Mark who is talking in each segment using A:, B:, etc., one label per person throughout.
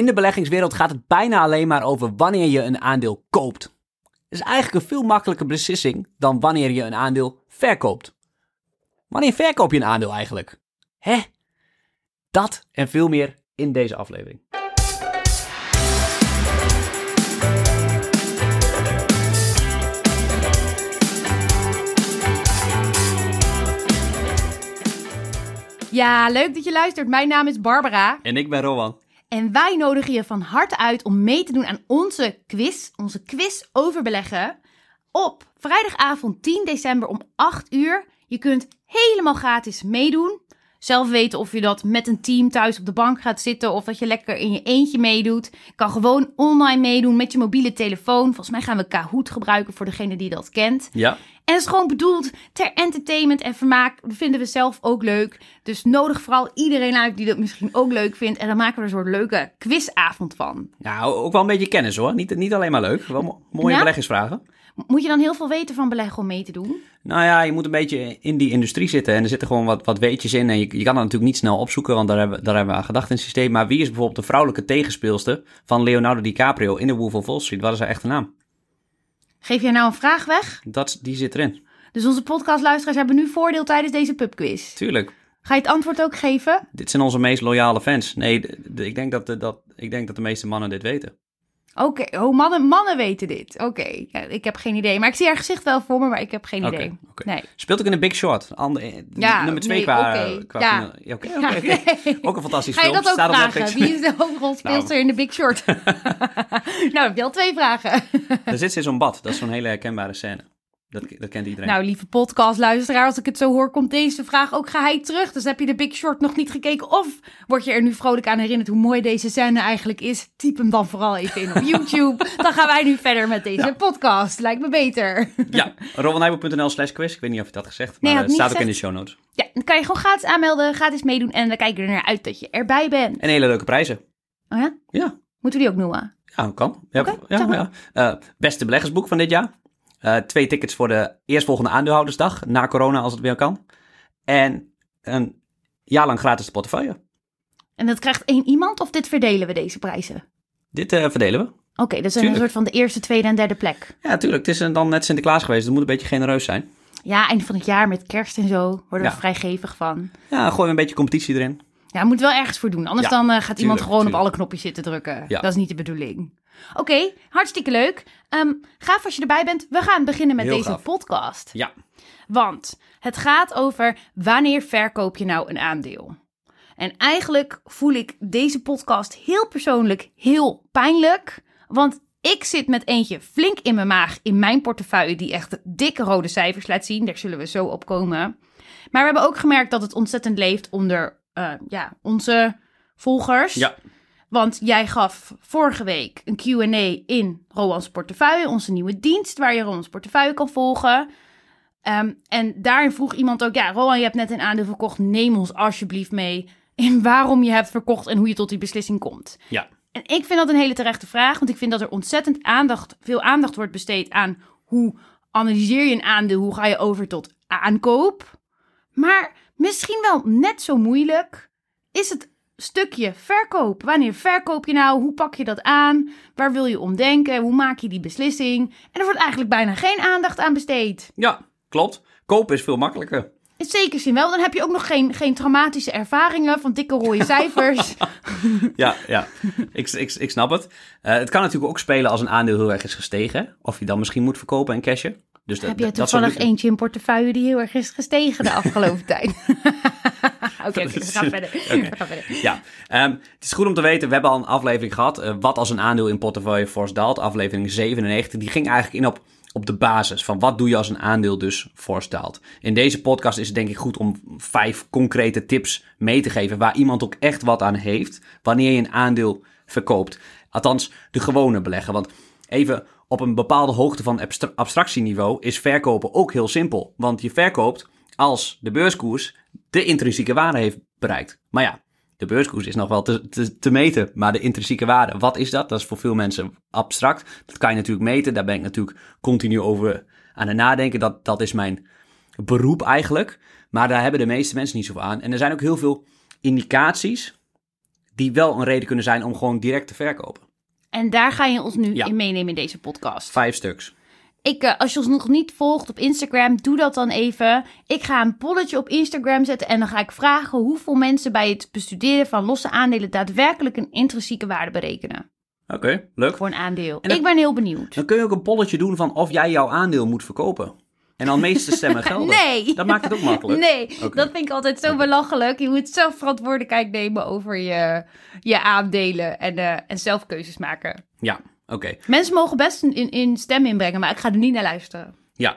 A: In de beleggingswereld gaat het bijna alleen maar over wanneer je een aandeel koopt. Het is eigenlijk een veel makkelijker beslissing dan wanneer je een aandeel verkoopt. Wanneer verkoop je een aandeel eigenlijk? Hè? Dat en veel meer in deze aflevering.
B: Ja, leuk dat je luistert. Mijn naam is Barbara.
A: En ik ben Rowan.
B: En wij nodigen je van harte uit om mee te doen aan onze quiz. Onze quiz over beleggen. Op vrijdagavond 10 december om 8 uur. Je kunt helemaal gratis meedoen. Zelf weten of je dat met een team thuis op de bank gaat zitten of dat je lekker in je eentje meedoet. Kan gewoon online meedoen met je mobiele telefoon. Volgens mij gaan we Kahoot gebruiken voor degene die dat kent.
A: Ja.
B: En het is gewoon bedoeld ter entertainment en vermaak. Dat vinden we zelf ook leuk. Dus nodig vooral iedereen uit die dat misschien ook leuk vindt. En dan maken we er een soort leuke quizavond van.
A: Nou, ook wel een beetje kennis hoor. Niet, niet alleen maar leuk. Wel mo- mooie
B: Ja?
A: beleggingsvragen.
B: Moet je dan heel veel weten van beleggen om mee te doen?
A: Nou ja, je moet een beetje in die industrie zitten. En er zitten gewoon wat, wat weetjes in. En je, je kan dat natuurlijk niet snel opzoeken, want daar hebben, daar hebben we aan gedacht in het systeem. Maar wie is bijvoorbeeld de vrouwelijke tegenspeelster van Leonardo DiCaprio in de Wolf of Wall Street? Wat is haar echte naam?
B: Geef jij nou een vraag weg?
A: Dat, die zit erin.
B: Dus onze podcastluisteraars hebben nu voordeel tijdens deze pubquiz.
A: Tuurlijk.
B: Ga je het antwoord ook geven?
A: Dit zijn onze meest loyale fans. Nee, ik, denk dat de, dat, ik denk dat de meeste mannen dit weten.
B: Oké, oh, mannen, mannen weten dit. Oké, ja, ik heb geen idee. Maar ik zie haar gezicht wel voor me, maar ik heb geen idee. Nee.
A: Speelt ook in de Big Short. Ander,
B: Ja,
A: nummer twee
B: nee,
A: qua... qua
B: Ja.
A: oké. Ook een fantastisch
B: Ga je dat ook
A: Staat
B: vragen? Wie is de hoofdrolspeelster in de Big Short? nou, heb je al twee vragen.
A: Daar zit ze in zo'n bad. Dat is zo'n hele herkenbare scène. Dat, dat kent iedereen.
B: Nou, lieve podcastluisteraar, als ik het zo hoor, komt deze vraag ook geheid terug. Dus heb je de Big Short nog niet gekeken? Of word je er nu vrolijk aan herinnerd hoe mooi deze scène eigenlijk is? Typ hem dan vooral even in op YouTube. dan gaan wij nu verder met deze
A: Ja.
B: podcast. Lijkt me beter.
A: Ja, rowanijboel.nl slash quiz. Ik weet niet of je dat gezegd maar
B: Nee,
A: staat ook in de show notes.
B: Ja, dan kan je gewoon gratis aanmelden, gratis meedoen. En dan kijken we er naar uit dat je erbij bent.
A: En hele leuke prijzen.
B: Oh ja?
A: Ja,
B: Moeten we die ook noemen?
A: ja kan. Ja, ja, ja. Eh, beste beleggersboek van dit jaar. Eh, twee tickets voor de eerstvolgende aandeelhoudersdag. Na corona als het weer kan. En een jaar lang gratis portefeuille.
B: En dat krijgt één iemand of dit verdelen we deze prijzen?
A: Dit eh, verdelen we.
B: Oké, dat is een
A: Tuurlijk.
B: soort van de eerste, tweede en derde plek.
A: Ja, natuurlijk. Het is dan net Sinterklaas geweest. Het moet een beetje genereus zijn.
B: Ja, einde van het jaar met kerst en zo worden
A: Ja.
B: we vrijgevig van.
A: Ja, gooi een beetje competitie erin.
B: Ja, we moeten wel ergens voor doen. Anders
A: Ja,
B: dan eh, gaat iemand
A: tuurlijk,
B: gewoon op
A: tuurlijk.
B: alle knopjes zitten drukken.
A: Ja.
B: Dat is niet de bedoeling. Oké, hartstikke leuk. Ehm gaaf als je erbij bent. We gaan beginnen met
A: Heel
B: deze
A: gaaf.
B: podcast.
A: Ja.
B: Want het gaat over wanneer verkoop je nou een aandeel? En eigenlijk voel ik deze podcast heel persoonlijk heel pijnlijk. Want ik zit met eentje flink in mijn maag in mijn portefeuille die echt dikke rode cijfers laat zien. Daar zullen we zo op komen. Maar we hebben ook gemerkt dat het ontzettend leeft onder eh, ja, onze volgers.
A: Ja.
B: Want jij gaf vorige week een Q&A in Roans portefeuille, onze nieuwe dienst, waar je Roans portefeuille kan volgen. Ehm, en daarin vroeg iemand ook, ja, Roan, je hebt net een aandeel verkocht, neem ons alsjeblieft mee in waarom je hebt verkocht en hoe je tot die beslissing komt.
A: Ja.
B: En ik vind dat een hele terechte vraag, want ik vind dat er ontzettend aandacht, veel aandacht wordt besteed aan hoe analyseer je een aandeel, hoe ga je over tot aankoop. Maar misschien wel net zo moeilijk is het stukje verkoop. Wanneer verkoop je nou? Hoe pak je dat aan? Waar wil je om denken? Hoe maak je die beslissing? En er wordt eigenlijk bijna geen aandacht aan besteed.
A: Ja, klopt. Kopen is veel makkelijker.
B: In zekere zin wel. Dan heb je ook nog geen, geen traumatische ervaringen van dikke rode cijfers.
A: Ja, ja. ik, ik, ik snap het. Eh, het kan natuurlijk ook spelen als een aandeel heel erg is gestegen. Of je dan misschien moet verkopen en cashen. Dus dat,
B: heb je
A: dat- dat soort
B: toevallig
A: dingen-
B: eentje in portefeuille die heel erg is gestegen de afgelopen tijd? Oké, oké, we gaan verder.
A: Oké.
B: We gaan verder.
A: Ja, ehm, het is goed om te weten. We hebben al een aflevering gehad. eh, wat als een aandeel in portefeuille fors daalt. Aflevering 97. Die ging eigenlijk in op, op de basis van wat doe je als een aandeel dus fors daalt. In deze podcast is het denk ik goed om vijf concrete tips mee te geven. Waar iemand ook echt wat aan heeft. Wanneer je een aandeel verkoopt. Althans, de gewone belegger. Want even op een bepaalde hoogte van abstra- abstractieniveau is verkopen ook heel simpel. Want je verkoopt als de beurskoers de intrinsieke waarde heeft bereikt. Maar ja, de beurskoers is nog wel te meten, maar de intrinsieke waarde, wat is dat? Dat is voor veel mensen abstract. Dat kan je natuurlijk meten, daar ben ik natuurlijk continu over aan het nadenken. Dat, dat is mijn beroep eigenlijk. Maar daar hebben de meeste mensen niet zoveel aan. En er zijn ook heel veel indicaties die wel een reden kunnen zijn om gewoon direct te verkopen.
B: En daar ga je ons nu
A: Ja.
B: in meenemen in deze podcast.
A: Vijf stuks.
B: Ik, eh, als je ons nog niet volgt op Instagram, doe dat dan even. Ik ga een polletje op Instagram zetten en dan ga ik vragen hoeveel mensen bij het bestuderen van losse aandelen daadwerkelijk een intrinsieke waarde berekenen
A: Oké, leuk.
B: voor een aandeel.
A: En
B: Ik ben heel benieuwd.
A: Dan kun je ook een polletje doen van of jij jouw aandeel moet verkopen. En dan meeste stemmen gelden.
B: Nee.
A: Dat maakt het ook makkelijk.
B: Nee, dat vind ik altijd zo belachelijk. Je moet zelf verantwoordelijkheid nemen over je, je aandelen en, eh, en zelf keuzes maken.
A: Ja, oké.
B: Mensen mogen best een, in, in stem inbrengen, maar ik ga er niet naar luisteren.
A: Ja.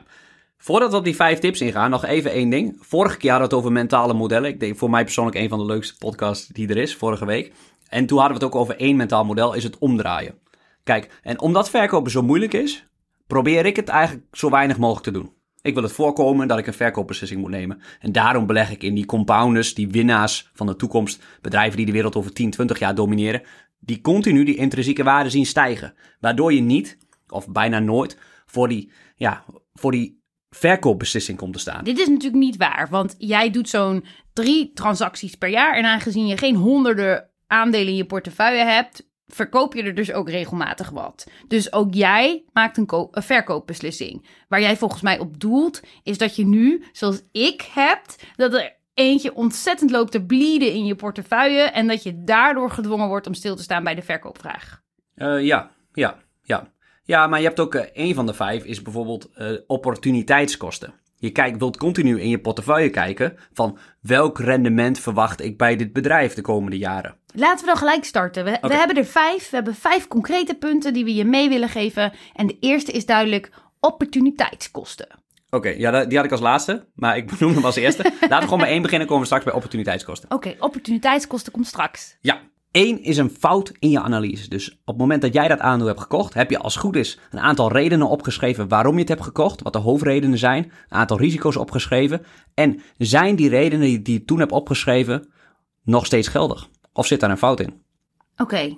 A: Voordat we op die vijf tips ingaan, nog even één ding. Vorige keer hadden we het over mentale modellen. Ik denk voor mij persoonlijk een van de leukste podcasts die er is, vorige week. En toen hadden we het ook over één mentaal model, is het omdraaien. Kijk, en omdat verkopen zo moeilijk is, probeer ik het eigenlijk zo weinig mogelijk te doen. Ik wil het voorkomen dat ik een verkoopbeslissing moet nemen. En daarom beleg ik in die compounders, die winnaars van de toekomst, bedrijven die de wereld over 10, 20 jaar domineren, die continu die intrinsieke waarde zien stijgen. Waardoor je niet, of bijna nooit, voor die, ja, voor die verkoopbeslissing komt te staan.
B: Dit is natuurlijk niet waar, want jij doet zo'n drie transacties per jaar. En aangezien je geen honderden aandelen in je portefeuille hebt, verkoop je er dus ook regelmatig wat. Dus ook jij maakt een, ko- een verkoopbeslissing. Waar jij volgens mij op doelt, is dat je nu, zoals ik heb, dat er eentje ontzettend loopt te bleeden in je portefeuille. En dat je daardoor gedwongen wordt om stil te staan bij de verkoopvraag.
A: Eh, ja, ja, ja. Ja, maar je hebt ook eh, een van de vijf is bijvoorbeeld eh, opportuniteitskosten. Je kijkt, wilt continu in je portefeuille kijken van welk rendement verwacht ik bij dit bedrijf de komende jaren.
B: Laten we dan gelijk starten. We, hebben er vijf. We hebben vijf concrete punten die we je mee willen geven. En de eerste is duidelijk opportuniteitskosten.
A: Oké, ja, die had ik als laatste, maar ik benoem hem als eerste. Laten we gewoon bij één beginnen, komen we straks bij opportuniteitskosten.
B: Oké, opportuniteitskosten komt straks.
A: Ja, één is een fout in je analyse. Dus op het moment dat jij dat aandeel hebt gekocht, heb je als het goed is een aantal redenen opgeschreven waarom je het hebt gekocht, wat de hoofdredenen zijn, een aantal risico's opgeschreven. En zijn die redenen die, je toen hebt opgeschreven nog steeds geldig? Of zit daar een fout in?
B: Oké,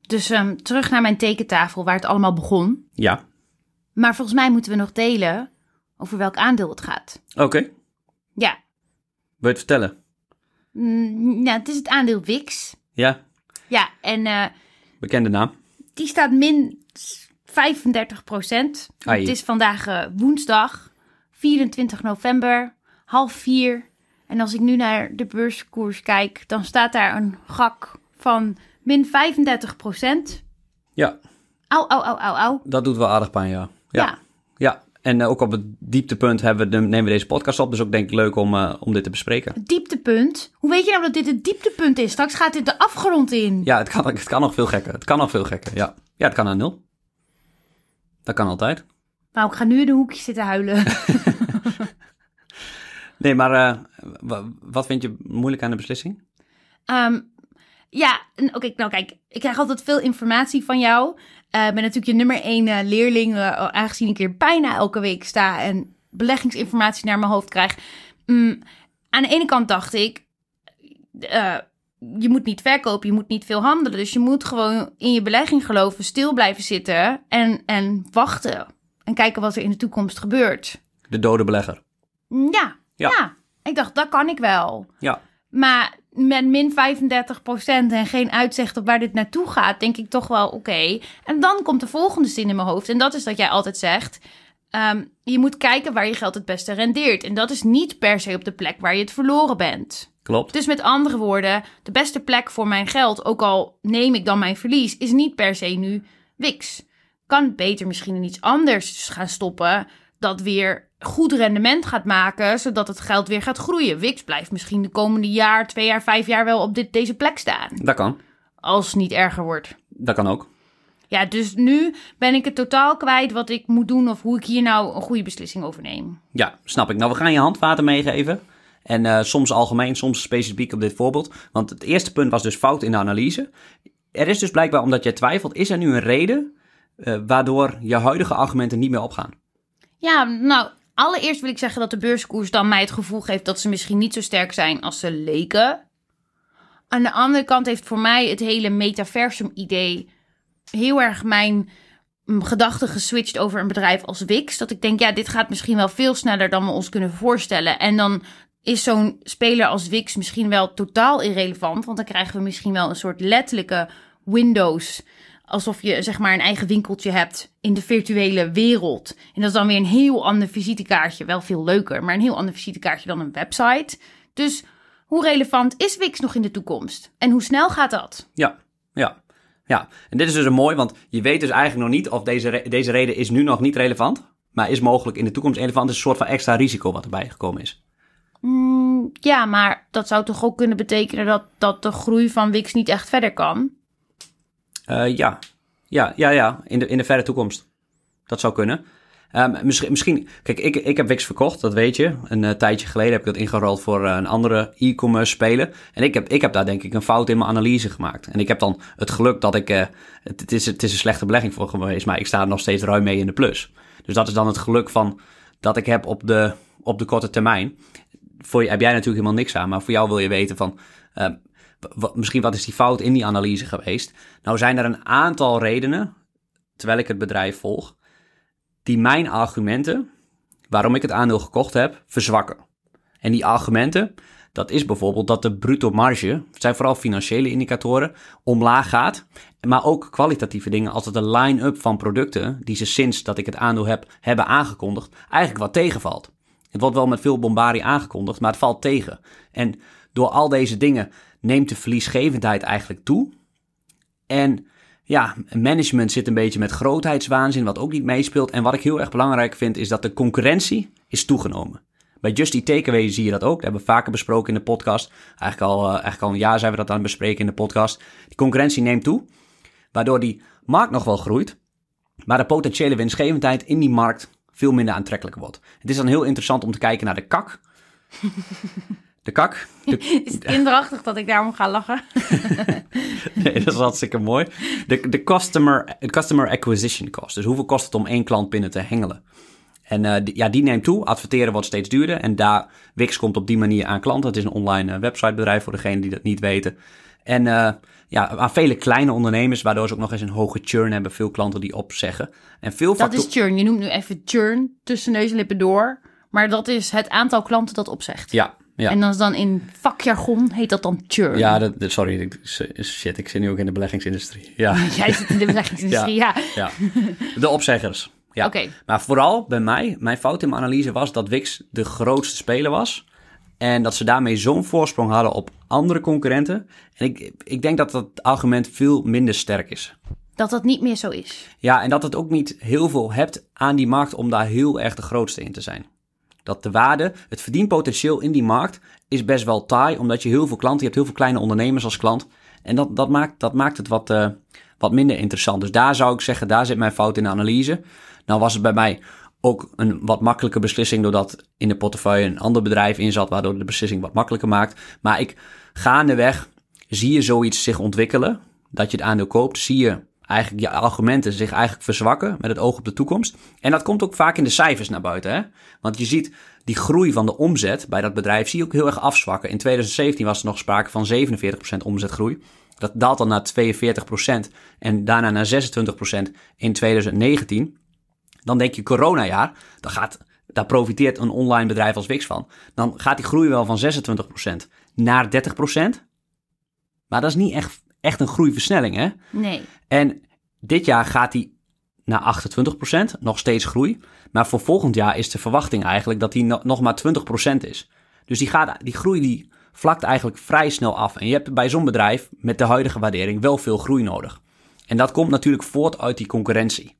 B: dus ehm, terug naar mijn tekentafel waar het allemaal begon.
A: Ja,
B: Maar volgens mij moeten we nog delen over welk aandeel het gaat.
A: oké. Wil
B: Ja,
A: je het vertellen?
B: mm, nou, het is het aandeel Wix.
A: Ja,
B: Ja, en eh,
A: bekende naam.
B: die staat min 35 procent. Het is vandaag eh, woensdag, 24 november, half vier. En als ik nu naar de beurskoers kijk, dan staat daar een gak van min 35 procent.
A: Ja,
B: Au, au, au, au, au.
A: dat doet wel aardig pijn, ja. Ja,
B: Ja.
A: ja. En eh, ook op het dieptepunt hebben we de, nemen we deze podcast op, dus ook denk ik leuk om, eh, om dit te bespreken.
B: Het dieptepunt. Hoe weet je nou dat dit het dieptepunt is? Straks gaat dit de afgrond in.
A: Ja, het kan, het kan nog veel gekker. Het kan nog veel gekker, ja. Ja, het kan naar nul. Dat kan altijd.
B: Nou, ik ga nu in een hoekje zitten huilen.
A: Nee, maar eh, wa- wat vind je moeilijk aan de beslissing?
B: Ehm, ja, oké, nou kijk, ik krijg altijd veel informatie van jou. Eh, Ik ben natuurlijk je nummer één eh, leerling, eh, aangezien ik hier bijna elke week sta en beleggingsinformatie naar mijn hoofd krijg. Mm, aan de ene kant dacht ik, je moet niet verkopen, je moet niet veel handelen. Dus je moet gewoon in je belegging geloven, stil blijven zitten en, en wachten. En kijken wat er in de toekomst gebeurt.
A: De dode belegger.
B: Ja,
A: Ja.
B: ja. ik dacht, dat kan ik wel.
A: Ja,
B: Maar met min 35% en geen uitzicht op waar dit naartoe gaat, denk ik toch wel oké. En dan komt de volgende zin in mijn hoofd. En dat is dat jij altijd zegt: ehm, je moet kijken waar je geld het beste rendeert. En dat is niet per se op de plek waar je het verloren bent.
A: klopt.
B: Dus met andere woorden, de beste plek voor mijn geld, ook al neem ik dan mijn verlies, is niet per se nu Wix. Kan beter misschien in iets anders gaan stoppen dat weer goed rendement gaat maken, zodat het geld weer gaat groeien. Wix blijft misschien de komende jaar, twee jaar, vijf jaar wel op dit, deze plek staan.
A: Dat kan.
B: Als het niet erger wordt.
A: Dat kan ook.
B: Ja, dus nu ben ik het totaal kwijt wat ik moet doen of hoe ik hier nou een goede beslissing over neem.
A: Ja, snap ik. Nou, we gaan je handvaten meegeven. En eh, soms algemeen, soms specifiek op dit voorbeeld. Want het eerste punt was dus fout in de analyse. Er is dus blijkbaar, omdat jij twijfelt, is er nu een reden eh, waardoor je huidige argumenten niet meer opgaan?
B: Ja, nou, allereerst wil ik zeggen dat de beurskoers dan mij het gevoel geeft dat ze misschien niet zo sterk zijn als ze leken. Aan de andere kant heeft voor mij het hele metaversum-idee heel erg mijn mm, gedachten geswitcht over een bedrijf als Wix. Dat ik denk, ja, dit gaat misschien wel veel sneller dan we ons kunnen voorstellen. En dan is zo'n speler als Wix misschien wel totaal irrelevant. Want dan krijgen we misschien wel een soort letterlijke Windows. Alsof je zeg maar een eigen winkeltje hebt in de virtuele wereld. En dat is dan weer een heel ander visitekaartje. Wel veel leuker, maar een heel ander visitekaartje dan een website. Dus hoe relevant is Wix nog in de toekomst? En hoe snel gaat dat?
A: Ja, ja. Ja, en dit is dus een mooi, want je weet dus eigenlijk nog niet of deze, re- deze reden is nu nog niet relevant, maar is mogelijk in de toekomst relevant. Het is een soort van extra risico wat erbij gekomen is.
B: Mm, ja, maar dat zou toch ook kunnen betekenen dat, dat de groei van Wix niet echt verder kan?
A: Eh, ja, ja, ja, ja, in de, in de verre toekomst. Dat zou kunnen. Ehm, misschien, misschien, kijk, ik, ik heb Wix verkocht, dat weet je. Een eh, tijdje geleden heb ik dat ingerold voor eh, een andere e-commerce speler. En ik heb, ik heb daar denk ik een fout in mijn analyse gemaakt. En ik heb dan het geluk dat ik, het, is, het is een slechte belegging voor geweest, maar ik sta er nog steeds ruim mee in de plus. Dus dat is dan het geluk van, dat ik heb op de, op de korte termijn. Voor je heb jij natuurlijk helemaal niks aan, maar voor jou wil je weten van, misschien wat is die fout in die analyse geweest? Nou zijn er een aantal redenen, terwijl ik het bedrijf volg, die mijn argumenten, waarom ik het aandeel gekocht heb, verzwakken. En die argumenten, dat is bijvoorbeeld dat de bruto marge, het zijn vooral financiële indicatoren, omlaag gaat. Maar ook kwalitatieve dingen als het een line-up van producten, die ze sinds dat ik het aandeel heb, hebben aangekondigd, eigenlijk wat tegenvalt. Het wordt wel met veel bombardie aangekondigd, maar het valt tegen. En door al deze dingen neemt de verliesgevendheid eigenlijk toe. En ja, management zit een beetje met grootheidswaanzin, wat ook niet meespeelt. En wat ik heel erg belangrijk vind, is dat de concurrentie is toegenomen. Bij Just Eat Takeaway zie je dat ook. Dat hebben we vaker besproken in de podcast. Eigenlijk al, eh, eigenlijk al een jaar zijn we dat aan het bespreken in de podcast. Die concurrentie neemt toe, waardoor die markt nog wel groeit. Maar de potentiële winstgevendheid in die markt veel minder aantrekkelijk wordt. Het is dan heel interessant om te kijken naar de kak. De kak. De,
B: Is het kinderachtig dat ik daarom ga lachen?
A: Nee, dat is hartstikke mooi. De, de customer, customer acquisition cost. Dus hoeveel kost het om één klant binnen te hengelen? En eh, die, ja, die neemt toe. Adverteren wordt steeds duurder. En daar, Wix komt op die manier aan klanten. Het is een online eh, websitebedrijf voor degenen die dat niet weten. En eh, ja, aan vele kleine ondernemers, waardoor ze ook nog eens een hoge churn hebben. Veel klanten die opzeggen. En veel
B: Dat is churn. Je noemt nu even churn tussen neus en lippen door. Maar dat is het aantal klanten dat opzegt.
A: Ja, ja.
B: En dan is dan in vakjargon heet dat dan churn.
A: Ja, dat, sorry. ik- Shit, ik zit nu ook in de beleggingsindustrie. Ja,
B: Jij zit in de beleggingsindustrie, ja.
A: ja. De opzeggers. Ja.
B: Oké.
A: Maar vooral bij mij, mijn fout in mijn analyse was dat Wix de grootste speler was. En dat ze daarmee zo'n voorsprong hadden op andere concurrenten. En ik, ik denk dat dat argument veel minder sterk is.
B: Dat dat niet meer zo is.
A: Ja, en dat het ook niet heel veel hebt aan die markt om daar heel erg de grootste in te zijn. Dat de waarde, het verdienpotentieel in die markt is best wel taai, omdat je heel veel klanten, je hebt heel veel kleine ondernemers als klant. En dat, dat, maakt, dat maakt het wat, eh, wat minder interessant. Dus daar zou ik zeggen, daar zit mijn fout in de analyse. Nou was het bij mij ook een wat makkelijke beslissing, doordat in de portefeuille een ander bedrijf in zat, waardoor de beslissing wat makkelijker maakt. Maar ik gaandeweg zie je zoiets zich ontwikkelen, dat je het aandeel koopt, zie je eigenlijk je argumenten zich eigenlijk verzwakken met het oog op de toekomst. En dat komt ook vaak in de cijfers naar buiten. Hè? Want je ziet die groei van de omzet bij dat bedrijf zie je ook heel erg afzwakken. In 2017 was er nog sprake van 47% omzetgroei. Dat daalt dan naar 42% en daarna naar 26% in 2019. Dan denk je coronajaar, dan gaat, daar profiteert een online bedrijf als Wix van. Dan gaat die groei wel van 26% naar 30%. Maar dat is niet echt, echt een groeiversnelling, hè?
B: Nee.
A: En dit jaar gaat hij naar 28%, nog steeds groei. Maar voor volgend jaar is de verwachting eigenlijk dat no- nog maar 20% is. Dus die, gaat, die groei die vlakt eigenlijk vrij snel af. En je hebt bij zo'n bedrijf met de huidige waardering wel veel groei nodig. En dat komt natuurlijk voort uit die concurrentie.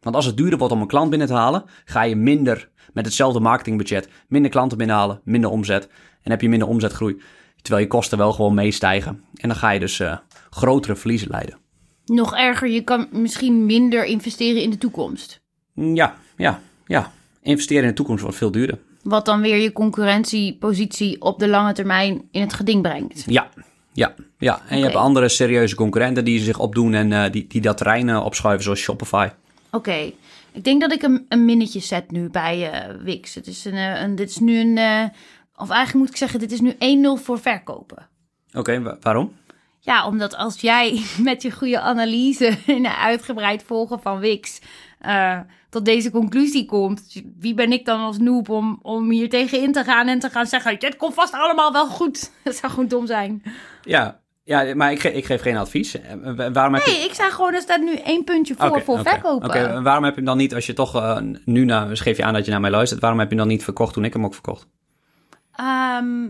A: Want als het duurder wordt om een klant binnen te halen, ga je minder met hetzelfde marketingbudget, minder klanten binnenhalen, minder omzet. En heb je minder omzetgroei, terwijl je kosten wel gewoon meestijgen. En dan ga je dus eh, grotere verliezen leiden.
B: Nog erger, je kan misschien minder investeren in de toekomst.
A: Ja, ja, ja. Investeren in de toekomst wordt veel duurder.
B: Wat dan weer je concurrentiepositie op de lange termijn in het geding brengt.
A: Ja, ja, ja. En je hebt andere serieuze concurrenten die zich opdoen en eh, die, die dat terrein eh, opschuiven, zoals Shopify.
B: Oké, ik denk dat ik een, een minnetje zet nu bij eh, Wix. Het is een, een, dit is nu een, of eigenlijk moet ik zeggen, dit is nu 1-0 voor verkopen.
A: Oké, wa- waarom?
B: Ja, omdat als jij met je goede analyse en uitgebreid volgen van Wix eh, tot deze conclusie komt. Wie ben ik dan als noob om, om hier tegen in te gaan en te gaan zeggen... dit komt vast allemaal wel goed. Dat zou gewoon dom zijn.
A: Ja, ja maar ik, ge- ik geef geen advies. Eh, wa- Waarom heb je...
B: Nee, ik zei gewoon, er staat nu één puntje voor
A: Oké,
B: voor verkopen.
A: Oké, waarom heb je hem dan niet, als je toch eh, nu naar, dus geef je aan dat je naar mij luistert, waarom heb je hem dan niet verkocht toen ik hem ook verkocht?
B: Ehm,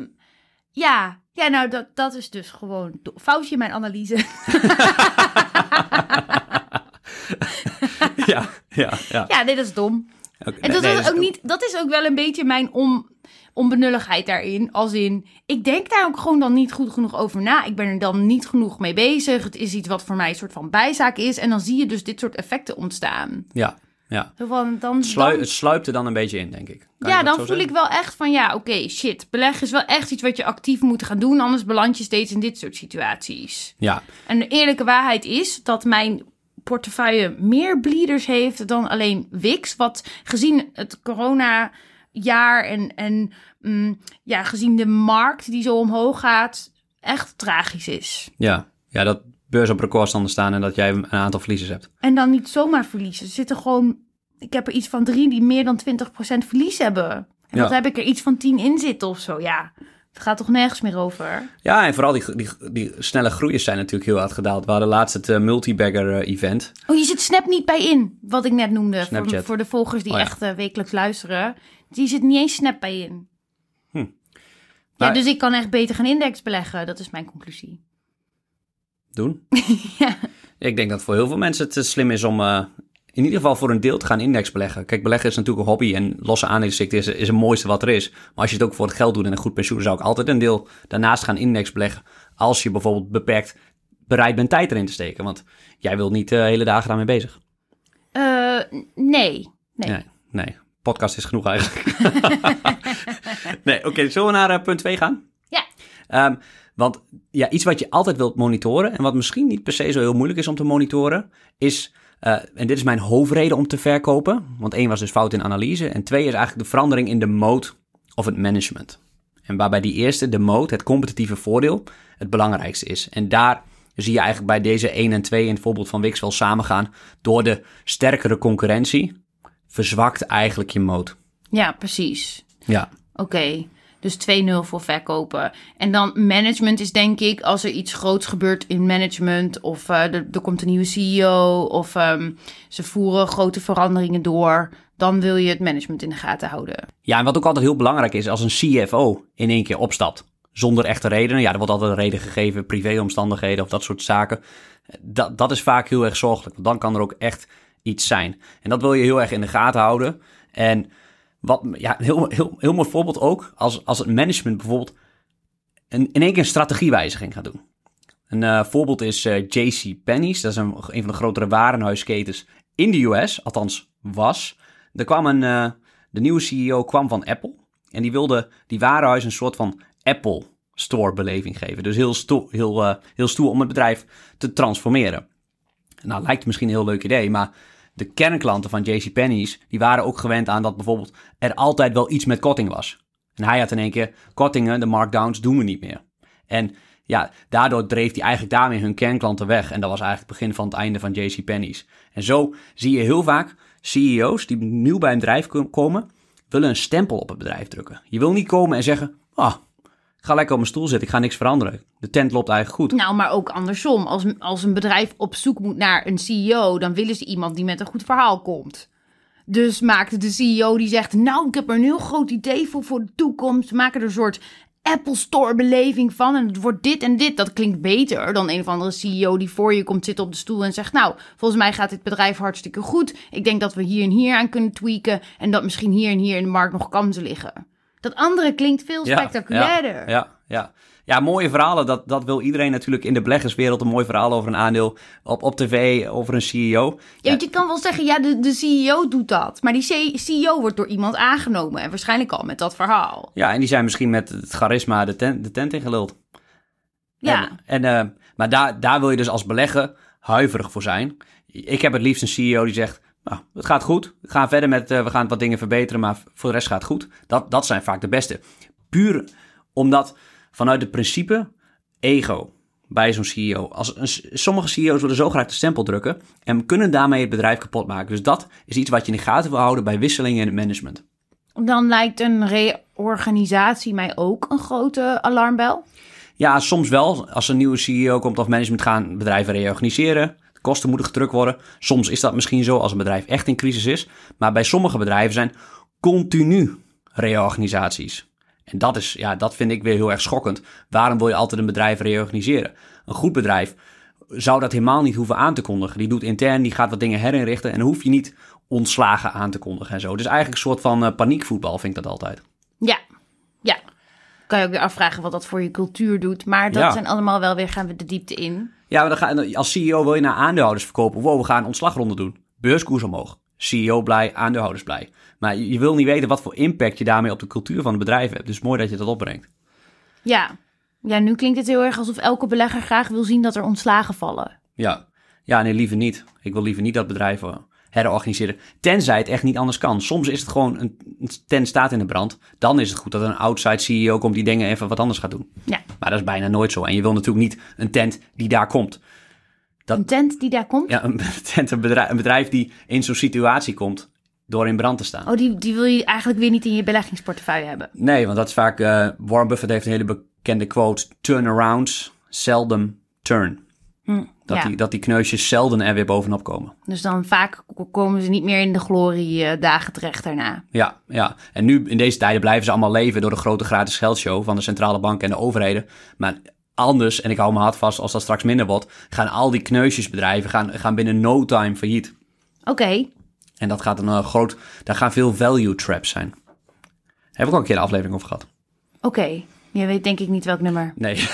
B: ja. ja, nou dat, dat is dus gewoon foutje in mijn analyse.
A: ja, ja, ja.
B: ja, nee, dat is dom. En dat,
A: nee,
B: is ook niet, dat is ook wel een beetje mijn on, onbenulligheid daarin. Als in, ik denk daar ook gewoon dan niet goed genoeg over na. Ik ben er dan niet genoeg mee bezig. Het is iets wat voor mij een soort van bijzaak is. En dan zie je dus dit soort effecten ontstaan.
A: Ja, ja.
B: Zo van, dan,
A: Slui-
B: dan-
A: het sluipt er dan een beetje in, denk ik. Kan
B: ja, dan voel ik wel echt van, ja, oké, shit. Beleggen is wel echt iets wat je actief moet gaan doen. Anders beland je steeds in dit soort situaties.
A: Ja,
B: En de eerlijke waarheid is dat mijn portefeuille meer bleeders heeft dan alleen Wix. Wat gezien het corona-jaar en, en mm, ja, gezien de markt die zo omhoog gaat, echt tragisch is.
A: ja. Ja, dat beurs op recordstanden staan en dat jij een aantal verliezers hebt.
B: En dan niet zomaar verliezen. Er zitten gewoon, ik heb er iets van drie die meer dan 20% verlies hebben. En
A: Ja.
B: dat heb ik er iets van 10 in zitten of zo. Ja, het gaat toch nergens meer over.
A: Ja, en vooral die, die, die snelle groeiers zijn natuurlijk heel hard gedaald. We hadden laatst het eh, multibagger eh, event.
B: Oh, je zit Snap niet bij in, wat ik net noemde. Voor, voor de volgers die
A: Oh ja.
B: echt eh, wekelijks luisteren. Die zit niet eens Snap bij in.
A: Hm.
B: Ja, dus ik kan echt beter gaan index beleggen. Dat is mijn conclusie.
A: Doen.
B: Ja.
A: Ik denk dat voor heel veel mensen het eh, slim is om eh, in ieder geval voor een deel te gaan index beleggen. Kijk, beleggen is natuurlijk een hobby en losse aandelenstikt is, is het mooiste wat er is. Maar als je het ook voor het geld doet en een goed pensioen, zou ik altijd een deel daarnaast gaan index beleggen. Als je bijvoorbeeld beperkt bereid bent tijd erin te steken. Want jij wilt niet de hele dagen daarmee bezig.
B: Eh, nee. Nee.
A: Nee, nee. Podcast is genoeg eigenlijk. nee, oké. zullen we naar eh, punt 2 gaan?
B: Ja.
A: Ehm, want ja, iets wat je altijd wilt monitoren en wat misschien niet per se zo heel moeilijk is om te monitoren, is, eh, en dit is mijn hoofdreden om te verkopen, want één was dus fout in analyse en twee is eigenlijk de verandering in de mode of het management. En waarbij die eerste, de mode, het competitieve voordeel, het belangrijkste is. En daar zie je eigenlijk bij deze 1 en 2 in het voorbeeld van Wix wel samengaan. Door de sterkere concurrentie verzwakt eigenlijk je mode.
B: Ja, precies.
A: Ja,
B: Oké. Dus 2-0 voor verkopen. En dan management is denk ik als er iets groots gebeurt in management. Of eh, er, er komt een nieuwe CEO. Of ehm, ze voeren grote veranderingen door. Dan wil je het management in de gaten houden.
A: Ja, en wat ook altijd heel belangrijk is, als een CFO in één keer opstapt, zonder echte redenen. Ja, er wordt altijd een reden gegeven, privéomstandigheden of dat soort zaken. Dat, dat is vaak heel erg zorgelijk, want dan kan er ook echt iets zijn. En dat wil je heel erg in de gaten houden. En wat, ja, heel, heel, heel mooi voorbeeld ook, als, als het management bijvoorbeeld een, in één keer een strategiewijziging gaat doen. Een eh, voorbeeld is eh JC Penney's, dat is een, een van de grotere warenhuisketens in de US, althans was. Er kwam een, eh, de nieuwe CEO kwam van Apple en die wilde die warenhuis een soort van Apple Store beleving geven. Dus heel, sto heel, heel stoer om het bedrijf te transformeren. Nou, lijkt misschien een heel leuk idee, maar de kernklanten van JCPenney's, die waren ook gewend aan dat bijvoorbeeld er altijd wel iets met korting was. En hij had in één keer, kortingen, de markdowns doen we niet meer. En ja, daardoor dreef hij eigenlijk daarmee hun kernklanten weg. En dat was eigenlijk het begin van het einde van JCPenney's. En zo zie je heel vaak CEO's die nieuw bij een bedrijf ko- komen, willen een stempel op het bedrijf drukken. Je wil niet komen en zeggen, ah, ga lekker op mijn stoel zitten, ik ga niks veranderen. De tent loopt eigenlijk goed.
B: Nou, maar ook andersom. Als, als een bedrijf op zoek moet naar een CEO, dan willen ze iemand die met een goed verhaal komt. Dus maakt de CEO die zegt: Nou, ik heb er een heel groot idee voor voor de toekomst. We maken er een soort Apple Store beleving van. En het wordt dit en dit. Dat klinkt beter dan een of andere CEO die voor je komt zitten op de stoel en zegt: Nou, volgens mij gaat dit bedrijf hartstikke goed. Ik denk dat we hier en hier aan kunnen tweaken. En dat misschien hier en hier in de markt nog kansen liggen. Dat andere klinkt veel spectaculairder.
A: Ja, ja, ja. mooie verhalen. Dat, dat wil iedereen natuurlijk in de beleggerswereld. Een mooi verhaal over een aandeel op, op tv, over een CEO.
B: Ja, want je kan wel zeggen, ja, de, de CEO doet dat. Maar die CEO wordt door iemand aangenomen. En waarschijnlijk al met dat verhaal.
A: Ja, en die zijn misschien met het charisma de tent, de tent ingeluld.
B: Ja,
A: En, en, eh, maar daar, daar wil je dus als belegger huiverig voor zijn. Ik heb het liefst een CEO die zegt, nou, het gaat goed. We gaan verder met, eh, we gaan wat dingen verbeteren, maar voor de rest gaat het goed. Dat, dat zijn vaak de beste. Puur omdat vanuit het principe ego. bij zo'n CEO. Als, een, sommige CEO's willen zo graag de stempel drukken en kunnen daarmee het bedrijf kapot maken. Dus dat is iets wat je in de gaten wil houden bij wisselingen in het management.
B: Dan lijkt een reorganisatie mij ook een grote alarmbel.
A: Ja, soms wel. Als een nieuwe CEO komt of management gaan bedrijven reorganiseren. Kosten moeten gedrukt worden. Soms is dat misschien zo als een bedrijf echt in crisis is. Maar bij sommige bedrijven zijn continu reorganisaties. En dat, is, ja, dat vind ik weer heel erg schokkend. Waarom wil je altijd een bedrijf reorganiseren? Een goed bedrijf zou dat helemaal niet hoeven aan te kondigen. Die doet intern, die gaat wat dingen herinrichten. En dan hoef je niet ontslagen aan te kondigen en zo. Dus eigenlijk een soort van uh, paniekvoetbal vind ik dat altijd.
B: Ja, ja. Kan je ook weer afvragen wat dat voor je cultuur doet. Maar dat zijn allemaal wel weer, gaan we de diepte in.
A: Ja, maar dan ga, als CEO wil je naar aandeelhouders verkopen. Wow, we gaan een ontslagronde doen. Beurskoers omhoog. CEO blij, aandeelhouders blij. Maar je wil niet weten wat voor impact je daarmee op de cultuur van het bedrijf hebt. Dus mooi dat je dat opbrengt.
B: Ja. ja, nu klinkt het heel erg alsof elke belegger graag wil zien dat er ontslagen vallen.
A: Ja, ja nee, liever niet. Ik wil liever niet dat bedrijven herorganiseren. Tenzij het echt niet anders kan. Soms is het gewoon een, tent staat in de brand. Dan is het goed dat een outside CEO komt die dingen even wat anders gaat doen.
B: Ja.
A: Maar dat is bijna nooit zo. En je wil natuurlijk niet een tent die daar komt.
B: Dat, een tent die daar komt?
A: Ja, een tent, een bedrijf, een bedrijf die in zo'n situatie komt door in brand te staan.
B: Oh, die, die wil je eigenlijk weer niet in je beleggingsportefeuille hebben?
A: Nee, want dat is vaak... Uh, Warren Buffett heeft een hele bekende quote... Turnarounds seldom turn. Hm, dat, die, dat die kneusjes zelden er weer bovenop komen.
B: Dus dan vaak komen ze niet meer in de gloriedagen terecht daarna.
A: Ja, ja, en nu in deze tijden blijven ze allemaal leven... door de grote gratis geldshow van de centrale bank en de overheden. Maar anders, en ik hou me hard vast als dat straks minder wordt... gaan al die kneusjesbedrijven gaan, gaan binnen no time failliet.
B: Oké.
A: En dat gaat een uh, groot, daar gaan veel value traps zijn. Heb ik al een keer een aflevering over gehad.
B: Oké, je weet denk ik niet welk nummer.
A: Nee.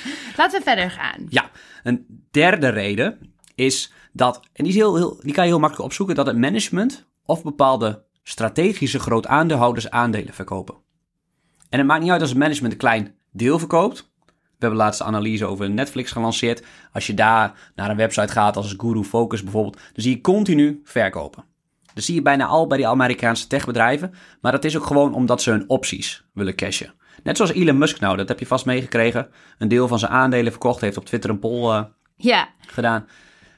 B: Laten we verder gaan.
A: Ja, een derde reden is dat, en die, is heel, heel, die kan je heel makkelijk opzoeken, dat het management of bepaalde strategische groot aandeelhouders aandelen verkopen. En het maakt niet uit als het management een klein deel verkoopt, we hebben laatste analyse over Netflix gelanceerd. Als je daar naar een website gaat als Guru Focus bijvoorbeeld, dan zie je continu verkopen. Dat zie je bijna al bij die Amerikaanse techbedrijven. Maar dat is ook gewoon omdat ze hun opties willen cashen. Net zoals Elon Musk nou, dat heb je vast meegekregen. Een deel van zijn aandelen verkocht, heeft op Twitter een poll uh,
B: ja.
A: gedaan.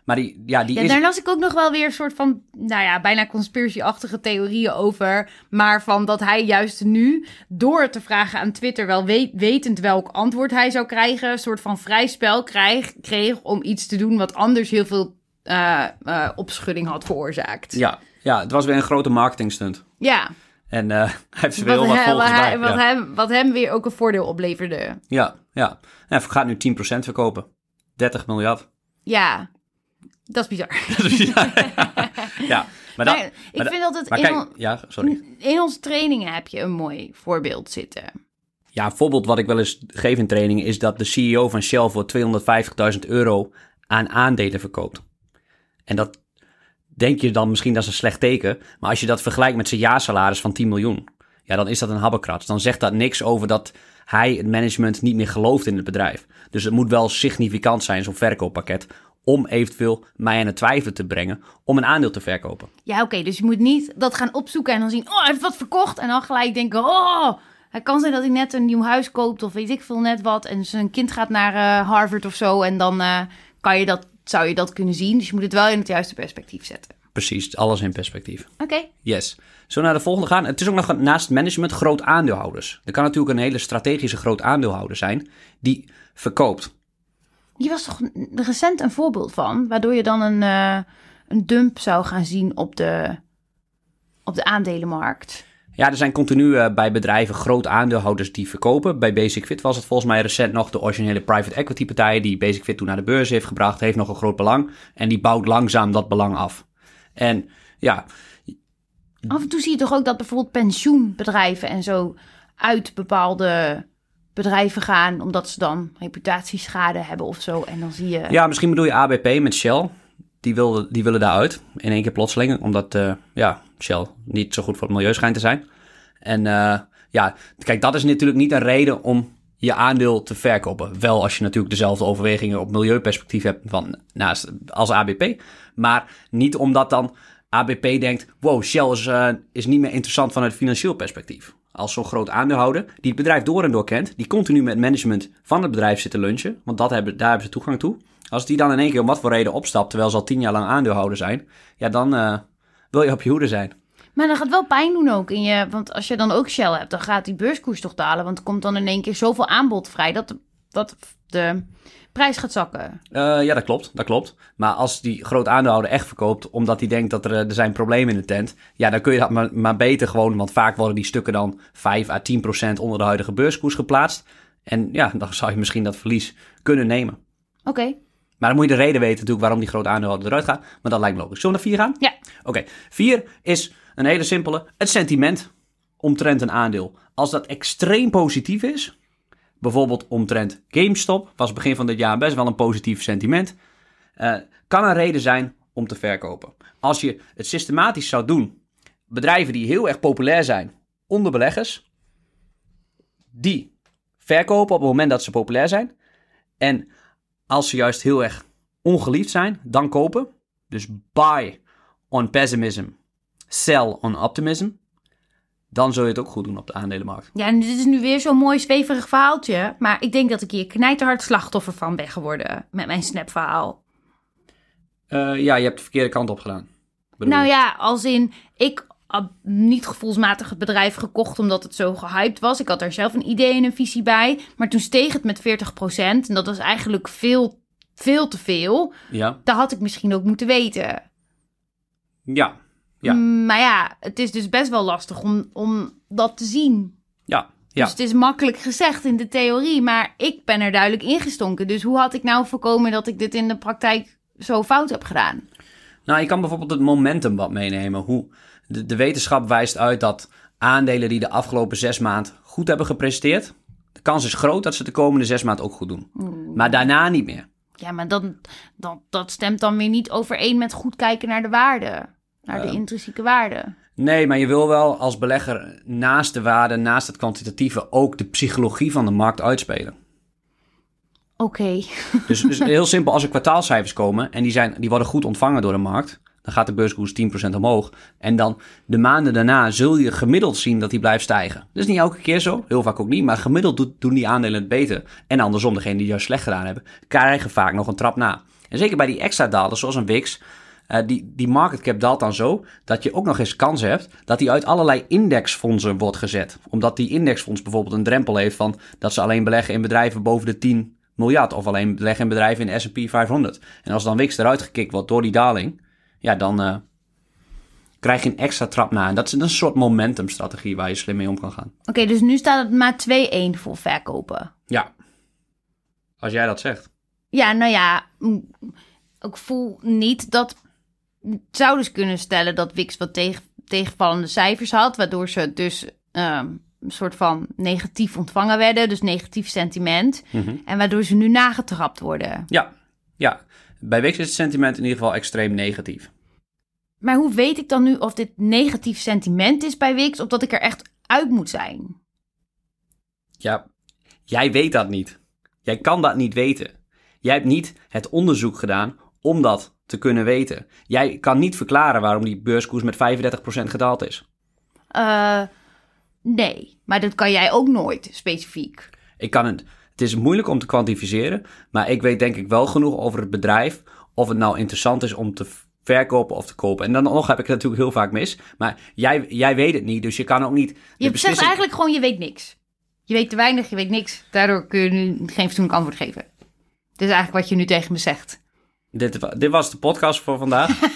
A: Maar die, ja, die
B: ja,
A: is...
B: daar las ik ook nog wel weer een soort van, nou ja, bijna conspiracy-achtige theorieën over. Maar van dat hij juist nu, door te vragen aan Twitter, wel wetend welk antwoord hij zou krijgen, een soort van vrij spel kreeg, kreeg om iets te doen wat anders heel veel uh, uh, opschudding had veroorzaakt.
A: Ja, ja, het was weer een grote marketingstunt.
B: Ja.
A: En uh, hij heeft weer heel wat volgers
B: wat, hem, wat hem weer ook een voordeel opleverde.
A: Ja, ja. Hij gaat nu 10% verkopen. 30 miljard.
B: Ja, dat is bizar.
A: Dat is bizar. ja, maar, dat,
B: maar ik vind dat het in,
A: ja, sorry.
B: in onze trainingen heb je een mooi voorbeeld zitten.
A: Ja, een voorbeeld wat ik wel eens geef in trainingen is dat de CEO van Shell voor 250.000 euro aan aandelen verkoopt. En dat denk je dan misschien dat is een slecht teken, maar als je dat vergelijkt met zijn jaarsalaris van 10 miljoen, ja, dan is dat een habbekrats. Dan zegt dat niks over dat hij het management niet meer gelooft in het bedrijf. Dus het moet wel significant zijn, zo'n verkooppakket, om eventueel mij aan het twijfelen te brengen om een aandeel te verkopen.
B: Ja, oké, dus je moet niet dat gaan opzoeken en dan zien, oh, hij heeft wat verkocht en dan gelijk denken, oh, het kan zijn dat hij net een nieuw huis koopt of weet ik veel net wat en zijn kind gaat naar uh, Harvard of zo en dan uh, kan je dat, zou je dat kunnen zien. Dus je moet het wel in het juiste perspectief zetten.
A: Precies, alles in perspectief.
B: Oké.
A: Yes. Zo naar de volgende gaan. Het is ook nog naast management groot aandeelhouders. Er kan natuurlijk een hele strategische groot aandeelhouder zijn die verkoopt.
B: Hier was toch recent een voorbeeld van, waardoor je dan een, uh, een dump zou gaan zien op de, op de aandelenmarkt.
A: Ja, er zijn continu uh, bij bedrijven groot aandeelhouders die verkopen. Bij Basic Fit was het volgens mij recent nog de originele private equity partij die Basic Fit toen naar de beurs heeft gebracht, heeft nog een groot belang. En die bouwt langzaam dat belang af. En ja.
B: Af en toe zie je toch ook dat bijvoorbeeld pensioenbedrijven en zo uit bepaalde bedrijven gaan, omdat ze dan reputatieschade hebben of zo. En dan zie je.
A: Ja, misschien bedoel je ABP met Shell. Die, wilde, die willen daaruit in één keer plotseling, omdat uh, ja, Shell niet zo goed voor het milieu schijnt te zijn. En uh, ja, kijk, dat is natuurlijk niet een reden om je aandeel te verkopen. Wel als je natuurlijk dezelfde overwegingen op milieuperspectief hebt van, naast, als ABP. Maar niet omdat dan ABP denkt, wow, Shell is, uh, is niet meer interessant vanuit financieel perspectief. Als zo'n groot aandeelhouder, die het bedrijf door en door kent, die continu met management van het bedrijf zit te lunchen, want dat hebben, daar hebben ze toegang toe. Als die dan in één keer om wat voor reden opstapt, terwijl ze al tien jaar lang aandeelhouder zijn, ja, dan eh, wil je op je hoede zijn.
B: Maar dat gaat wel pijn doen ook in je. Want als je dan ook Shell hebt, dan gaat die beurskoers toch dalen. Want er komt dan in één keer zoveel aanbod vrij dat, dat de prijs gaat zakken.
A: Eh, ja, dat klopt, dat klopt. Maar als die groot aandeelhouder echt verkoopt, omdat hij denkt dat er, eh, er zijn problemen in de tent, ja, dan kun je dat maar, maar beter gewoon, want vaak worden die stukken dan 5 à 10 procent onder de huidige beurskoers geplaatst. En ja, dan zou je misschien dat verlies kunnen nemen.
B: Oké.
A: Maar dan moet je de reden weten natuurlijk waarom die grote aandeelhouder eruit gaat. Maar dat lijkt me logisch. Zullen we naar 4 gaan?
B: Ja.
A: Oké. 4 is een hele simpele. Het sentiment omtrent een aandeel. Als dat extreem positief is, bijvoorbeeld omtrent GameStop, was begin van dit jaar best wel een positief sentiment, eh, kan een reden zijn om te verkopen. Als je het systematisch zou doen, bedrijven die heel erg populair zijn onder beleggers, die verkopen op het moment dat ze populair zijn. En als ze juist heel erg ongeliefd zijn, dan kopen. Dus buy on pessimism, sell on optimism. Dan zul je het ook goed doen op de aandelenmarkt.
B: Ja, en dit is nu weer zo'n mooi zweverig verhaaltje. Maar ik denk dat ik hier knijterhard slachtoffer van ben geworden. Met mijn snapverhaal.
A: Eh, ja, je hebt de verkeerde kant op gedaan. bedoel
B: Nou ja, als in, ik had niet gevoelsmatig het bedrijf gekocht omdat het zo gehyped was. Ik had er zelf een idee en een visie bij. Maar toen steeg het met 40%. En dat was eigenlijk veel, veel te veel.
A: Ja,
B: Dat had ik misschien ook moeten weten.
A: ja, Ja.
B: Maar ja, het is dus best wel lastig om, om dat te zien.
A: ja, ja.
B: Dus het is makkelijk gezegd in de theorie, maar ik ben er duidelijk ingestonken. Dus hoe had ik nou voorkomen dat ik dit in de praktijk zo fout heb gedaan?
A: Nou, je kan bijvoorbeeld het momentum wat meenemen. Hoe de, de wetenschap wijst uit dat aandelen die de afgelopen zes maand goed hebben gepresteerd, de kans is groot dat ze de komende zes maand ook goed doen. Maar daarna niet meer.
B: Ja, maar dan, dan, dat stemt dan weer niet overeen met goed kijken naar de waarde. Naar de
A: Ehm.
B: intrinsieke waarde.
A: Nee, maar je wil wel als belegger naast de waarde, naast het kwantitatieve, ook de psychologie van de markt uitspelen.
B: Oké.
A: Dus, dus heel simpel, als er kwartaalcijfers komen en die, zijn, die worden goed ontvangen door de markt, dan gaat de beurskoers 10% omhoog. En dan de maanden daarna zul je gemiddeld zien dat die blijft stijgen. Dat is niet elke keer zo, heel vaak ook niet, maar gemiddeld doen die aandelen het beter. En andersom, degenen die juist slecht gedaan hebben, krijgen vaak nog een trap na. En zeker bij die extra dalers, zoals een WIX, eh, die, die market cap daalt dan zo dat je ook nog eens kans hebt dat die uit allerlei indexfondsen wordt gezet. Omdat die indexfonds bijvoorbeeld een drempel heeft van dat ze alleen beleggen in bedrijven boven de 10 miljard. Of alleen beleggen in bedrijven in de S&P 500. En als dan WIX eruit gekikt wordt door die daling, ja, dan eh, krijg je een extra trap na. En dat is een soort momentumstrategie waar je slim mee om kan gaan.
B: Oké, dus nu staat het maar 2-1 voor verkopen.
A: Ja, als jij dat zegt.
B: Ja, nou ja, ik voel niet dat. Het zou dus kunnen stellen dat Wix wat tegen, tegenvallende cijfers had, waardoor ze dus ehm, een soort van negatief ontvangen werden, dus negatief sentiment.
A: Mhm.
B: En waardoor ze nu nagetrapt worden.
A: Ja, ja. Bij WIX is het sentiment in ieder geval extreem negatief.
B: Maar hoe weet ik dan nu of dit negatief sentiment is bij Wix, of dat ik er echt uit moet zijn?
A: Ja, jij weet dat niet. Jij kan dat niet weten. Jij hebt niet het onderzoek gedaan om dat te kunnen weten. Jij kan niet verklaren waarom die beurskoers met 35% gedaald is.
B: Eh, nee, maar dat kan jij ook nooit specifiek.
A: Ik kan het. Het is moeilijk om te kwantificeren, maar ik weet denk ik wel genoeg over het bedrijf of het nou interessant is om te verkopen of te kopen. En dan nog heb ik het natuurlijk heel vaak mis, maar jij, jij weet het niet, dus je kan ook niet.
B: Je zegt
A: beslissing-
B: eigenlijk gewoon, je weet niks. Je weet te weinig, je weet niks. Daardoor kun je nu geen fatsoenlijk antwoord geven. Dit is eigenlijk wat je nu tegen me zegt.
A: Dit, dit was de podcast voor vandaag.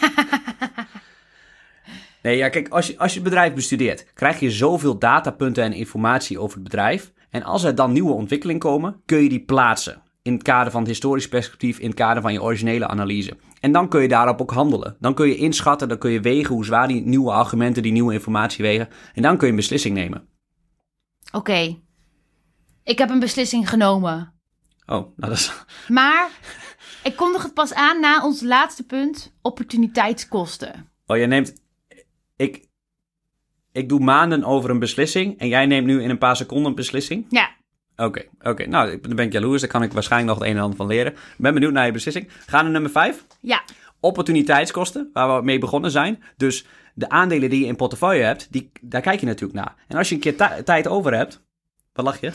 A: nee, ja, kijk, als je, als je het bedrijf bestudeert, krijg je zoveel datapunten en informatie over het bedrijf. En als er dan nieuwe ontwikkelingen komen, kun je die plaatsen. In het kader van het historisch perspectief, in het kader van je originele analyse. En dan kun je daarop ook handelen. Dan kun je inschatten, dan kun je wegen hoe zwaar die nieuwe argumenten, die nieuwe informatie wegen. En dan kun je een beslissing nemen.
B: Oké, ik heb een beslissing genomen.
A: Oh, nou dat is...
B: Maar ik kondig het pas aan na ons laatste punt, opportuniteitskosten.
A: Oh, je neemt... Ik, ik doe maanden over een beslissing en jij neemt nu in een paar seconden een beslissing?
B: Ja,
A: Oké, oké. Nou, ik- dan ben ik jaloers. Daar kan ik waarschijnlijk nog het een en ander van leren. Ik ben benieuwd naar je beslissing. Gaan we naar nummer 5.
B: ja.
A: opportuniteitskosten, waar we mee begonnen zijn. Dus de aandelen die je in portefeuille hebt, die, daar kijk je natuurlijk naar. En als je een keer ti- tijd over hebt, wat lach je?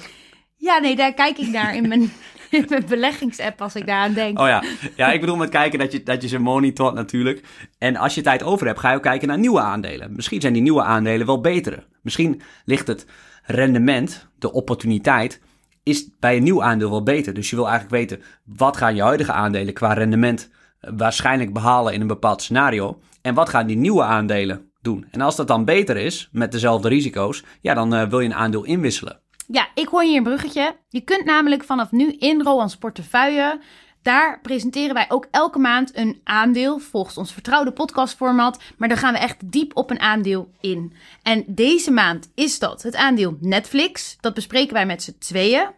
B: Ja, nee, daar kijk ik naar in mijn, mijn beleggingsapp als ik daaraan denk.
A: Oh ja, ja ik bedoel met kijken dat je, dat je ze monitort natuurlijk. En als je tijd over hebt, ga je ook kijken naar nieuwe aandelen. Misschien zijn die nieuwe aandelen wel betere. Misschien ligt het rendement, de opportuniteit, is bij een nieuw aandeel wel beter. Dus je wil eigenlijk weten, wat gaan je huidige aandelen qua rendement eh, waarschijnlijk behalen in een bepaald scenario? En wat gaan die nieuwe aandelen doen? En als dat dan beter is, met dezelfde risico's, ja, dan eh, wil je een aandeel inwisselen.
B: Ja, ik hoor hier een bruggetje. Je kunt namelijk vanaf nu in Roans portefeuille. Daar presenteren wij ook elke maand een aandeel volgens ons vertrouwde podcastformat. Maar dan gaan we echt diep op een aandeel in. En deze maand is dat het aandeel Netflix. Dat bespreken wij met z'n tweeën.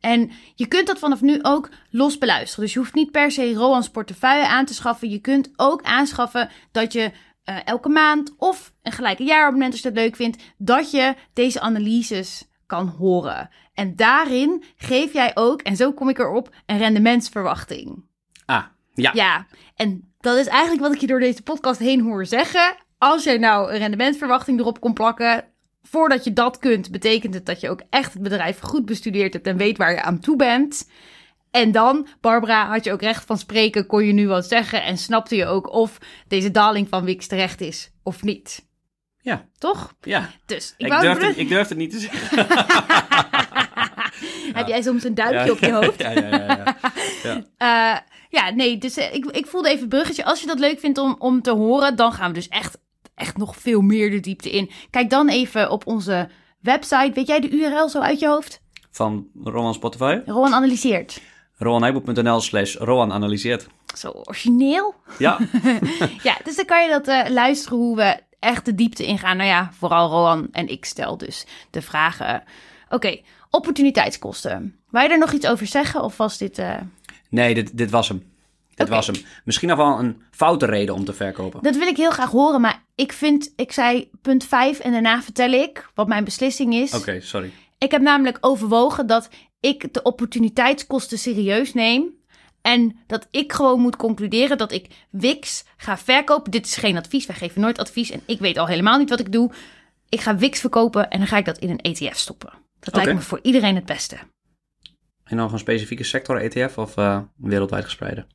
B: En je kunt dat vanaf nu ook los beluisteren. Dus je hoeft niet per se Roans portefeuille aan te schaffen. Je kunt ook aanschaffen dat je eh, elke maand of een gelijke jaarabonnement als je dat leuk vindt, dat je deze analyses kan horen. En daarin geef jij ook, en zo kom ik erop, een rendementsverwachting.
A: Ah, ja.
B: Ja, en dat is eigenlijk wat ik je door deze podcast heen hoor zeggen. Als jij nou een rendementsverwachting erop kon plakken, voordat je dat kunt, betekent het dat je ook echt het bedrijf goed bestudeerd hebt en weet waar je aan toe bent. En dan, Barbara, had je ook recht van spreken, kon je nu wat zeggen en snapte je ook of deze daling van Wix terecht is of niet.
A: Ja,
B: Toch?
A: ja.
B: Dus ik,
A: Ik,
B: wou
A: durf
B: brug-
A: het, ik durf het niet te zeggen.
B: Heb jij soms een duimpje op je hoofd?
A: Ja, ja, ja. ja.
B: Eh, ja, nee, dus eh, ik, ik voelde even het bruggetje. Als je dat leuk vindt om, om te horen, dan gaan we dus echt, echt nog veel meer de diepte in. Kijk dan even op onze website. Weet jij de URL zo uit je hoofd?
A: Van Rowan Spotify.
B: Rowan analyseert.
A: rowanheibel.nl slash Rowan analyseert.
B: Zo origineel.
A: Ja,
B: Ja, dus dan kan je dat eh, luisteren hoe we echt de diepte ingaan. Nou ja, vooral Rowan en ik stel dus de vragen. Oké, opportuniteitskosten. Wil je er nog iets over zeggen of was dit... eh,
A: nee, dit, dit was hem. Dit was hem. Misschien nog wel een foute reden om te verkopen.
B: Dat wil ik heel graag horen, maar ik vind, ik zei punt 5 en daarna vertel ik wat mijn beslissing is.
A: Oké, sorry.
B: Ik heb namelijk overwogen dat ik de opportuniteitskosten serieus neem. En dat ik gewoon moet concluderen dat ik Wix ga verkopen. Dit is geen advies, wij geven nooit advies. En ik weet al helemaal niet wat ik doe. Ik ga Wix verkopen en dan ga ik dat in een ETF stoppen. Dat lijkt me voor iedereen het beste.
A: En nog een specifieke sector ETF of eh, wereldwijd gespreide?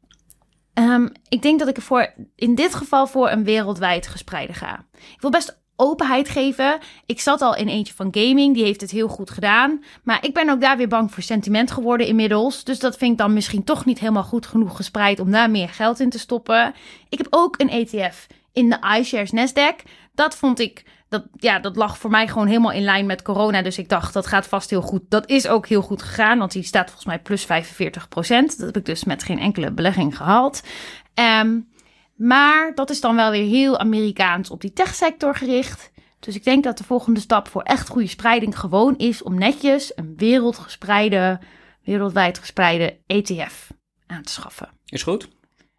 B: Ehm, ik denk dat ik ervoor in dit geval voor een wereldwijd gespreide ga. Ik wil best openheid geven. Ik zat al in eentje van gaming, die heeft het heel goed gedaan. Maar ik ben ook daar weer bang voor sentiment geworden inmiddels. Dus dat vind ik dan misschien toch niet helemaal goed genoeg gespreid om daar meer geld in te stoppen. Ik heb ook een ETF in de iShares Nasdaq. Dat vond ik, dat, ja, dat lag voor mij gewoon helemaal in lijn met corona. Dus ik dacht, dat gaat vast heel goed. Dat is ook heel goed gegaan, want die staat volgens mij plus 45% Dat heb ik dus met geen enkele belegging gehaald. Ehm, maar dat is dan wel weer heel Amerikaans op die techsector gericht. Dus ik denk dat de volgende stap voor echt goede spreiding gewoon is om netjes een wereldgespreide, wereldwijd gespreide ETF aan te schaffen.
A: Is goed.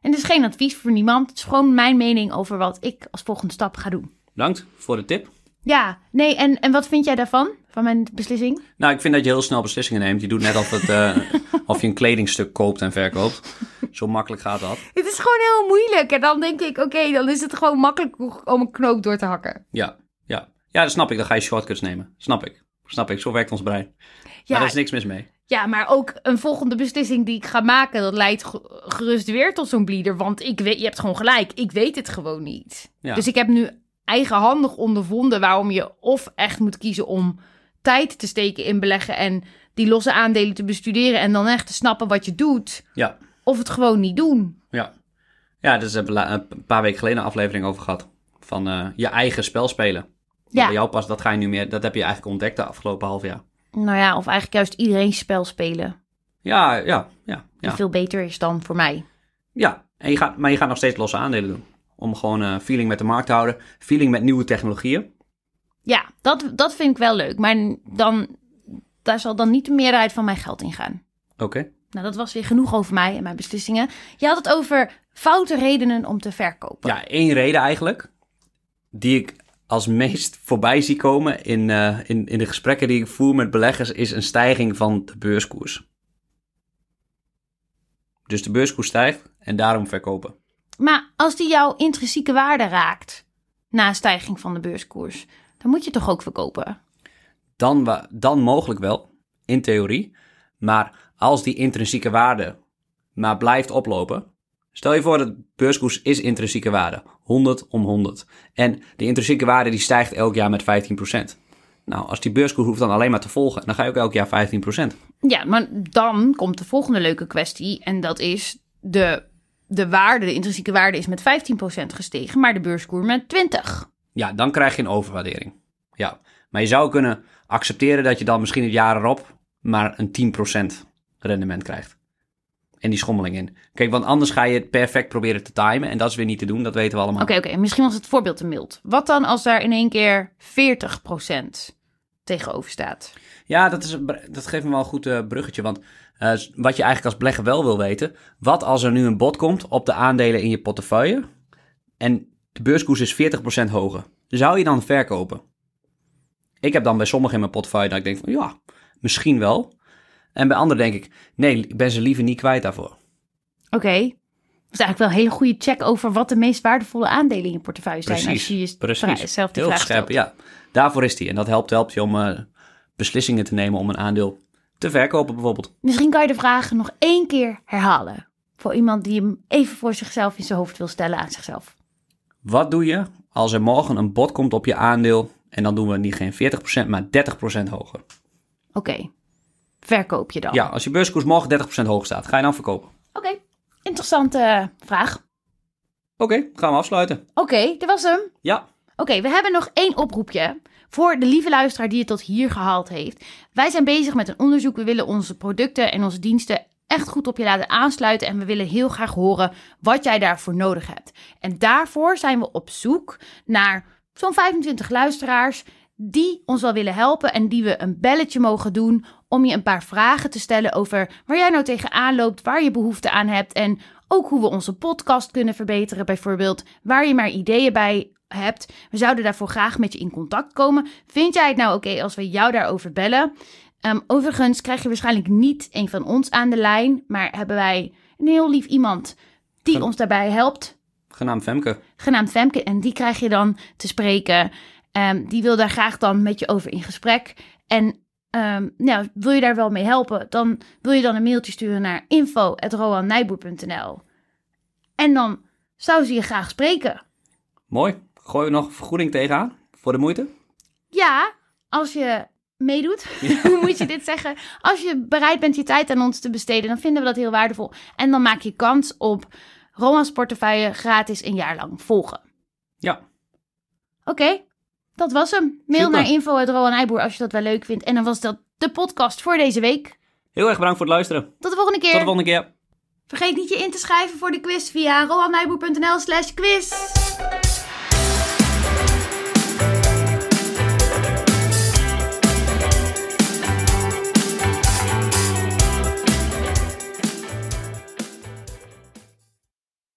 B: En het is geen advies voor niemand. Het is gewoon mijn mening over wat ik als volgende stap ga doen.
A: Bedankt voor de tip.
B: Ja, nee, en, en wat vind jij daarvan? Van mijn beslissing?
A: Nou, ik vind dat je heel snel beslissingen neemt. Je doet net of, het, eh, of je een kledingstuk koopt en verkoopt. Zo makkelijk gaat dat.
B: Het is gewoon heel moeilijk. En dan denk ik, oké, dan is het gewoon makkelijk om een knoop door te hakken.
A: Ja, ja. Ja, dat snap ik. Dan ga je shortcuts nemen. Snap ik. Snap ik. Zo werkt ons brein. Maar
B: Ja,
A: er is niks mis mee.
B: ja, maar ook een volgende beslissing die ik ga maken, dat leidt ge- gerust weer tot zo'n bleeder. Want ik weet, je hebt gewoon gelijk. Ik weet het gewoon niet.
A: Ja.
B: Dus ik heb nu eigenhandig ondervonden waarom je of echt moet kiezen om tijd te steken in beleggen en die losse aandelen te bestuderen en dan echt te snappen wat je doet.
A: Ja,
B: Of het gewoon niet doen.
A: ja. Ja, daar hebben we een paar weken geleden een aflevering over gehad. Van eh, je eigen spel spelen.
B: Ja.
A: Bij jou pas, dat ga je nu meer, dat heb je eigenlijk ontdekt de afgelopen half jaar.
B: Nou ja, of eigenlijk juist iedereen spel spelen.
A: Ja, ja, ja.
B: Die
A: Ja,
B: veel beter is dan voor mij.
A: ja. En je gaat, maar je gaat nog steeds losse aandelen doen. Om gewoon eh, feeling met de markt te houden. Feeling met nieuwe technologieën.
B: Ja, dat, dat vind ik wel leuk. Maar dan, daar zal dan niet de meerderheid van mijn geld in gaan.
A: Oké.
B: Nou, dat was weer genoeg over mij en mijn beslissingen. Je had het over foute redenen om te verkopen.
A: Ja, één reden eigenlijk. Die ik als meest voorbij zie komen in, eh, in, in de gesprekken die ik voer met beleggers, is een stijging van de beurskoers. Dus de beurskoers stijgt en daarom verkopen.
B: Maar als die jouw intrinsieke waarde raakt na een stijging van de beurskoers, dan moet je toch ook verkopen?
A: Dan, dan mogelijk wel, in theorie. Maar als die intrinsieke waarde maar blijft oplopen. Stel je voor dat de beurskoers is intrinsieke waarde. 100 om 100. En de intrinsieke waarde die stijgt elk jaar met 15%. Nou, als die beurskoers hoeft dan alleen maar te volgen, dan ga je ook elk jaar 15%.
B: Ja, maar dan komt de volgende leuke kwestie. En dat is de, de waarde, de intrinsieke waarde is met 15% gestegen, maar de beurskoers met 20.
A: Ja, dan krijg je een overwaardering. Ja, maar je zou kunnen accepteren dat je dan misschien het jaar erop maar een 10% rendement krijgt. En die schommeling in. Kijk, want anders ga je het perfect proberen te timen. En dat is weer niet te doen, dat weten we allemaal.
B: Oké, oké, misschien was het voorbeeld te mild. Wat dan als daar in één keer 40% tegenover staat?
A: Ja, dat, is, dat geeft me wel een goed eh, bruggetje. Want eh, wat je eigenlijk als belegger wel wil weten. Wat als er nu een bod komt op de aandelen in je portefeuille. En de beurskoers is 40% hoger. Zou je dan verkopen? Ik heb dan bij sommigen in mijn portefeuille dat ik denk van ja, misschien wel. En bij anderen denk ik, nee, ik ben ze liever niet kwijt daarvoor.
B: Oké. Dat is eigenlijk wel een hele goede check over wat de meest waardevolle aandelen in je portefeuille zijn. als je je vra- zelf die
A: Heel
B: vraag
A: scherp, ja. Daarvoor is die. En dat helpt, helpt je om eh, beslissingen te nemen om een aandeel te verkopen bijvoorbeeld.
B: Misschien kan je de vraag nog één keer herhalen. Voor iemand die hem even voor zichzelf in zijn hoofd wil stellen aan zichzelf.
A: Wat doe je als er morgen een bod komt op je aandeel en dan doen we niet geen 40%, maar 30% hoger?
B: Oké. Verkoop je dan?
A: Ja, als je beurskoers morgen 30% hoger staat, ga je dan verkopen?
B: Oké. Interessante vraag.
A: Oké, gaan we afsluiten.
B: Oké, dat was hem.
A: Ja,
B: Oké, we hebben nog één oproepje voor de lieve luisteraar die het tot hier gehaald heeft. Wij zijn bezig met een onderzoek. We willen onze producten en onze diensten echt goed op je laten aansluiten. En we willen heel graag horen wat jij daarvoor nodig hebt. En daarvoor zijn we op zoek naar zo'n 25 luisteraars die ons wel willen helpen en die we een belletje mogen doen om je een paar vragen te stellen over waar jij nou tegenaan loopt, waar je behoefte aan hebt en ook hoe we onze podcast kunnen verbeteren bijvoorbeeld, waar je maar ideeën bij hebt. We zouden daarvoor graag met je in contact komen. Vind jij het nou oké als we jou daarover bellen? Ehm, overigens krijg je waarschijnlijk niet een van ons aan de lijn, maar hebben wij een heel lief iemand die
A: Gen-
B: ons daarbij helpt
A: genaamd Femke.
B: genaamd Femke. En die krijg je dan te spreken. Ehm, die wil daar graag dan met je over in gesprek. En ehm, nou, wil je daar wel mee helpen, dan wil je dan een mailtje sturen naar info.roannijboer.nl. En dan zou ze je graag spreken.
A: Mooi. Gooi je nog vergoeding tegenaan voor de moeite?
B: Ja, als je meedoet, hoe moet je dit zeggen? Als je bereid bent je tijd aan ons te besteden, dan vinden we dat heel waardevol. En dan maak je kans op Rowan's portefeuille gratis een jaar lang volgen.
A: Ja.
B: Oké, dat was hem. Mail
A: Super.
B: naar info.roanijboer als je dat wel leuk vindt. En dan was dat de podcast voor deze week.
A: Heel erg bedankt voor het luisteren.
B: Tot de volgende keer.
A: Tot de volgende keer.
B: Vergeet niet je in te schrijven voor de quiz via roannijboer.nl slash quiz.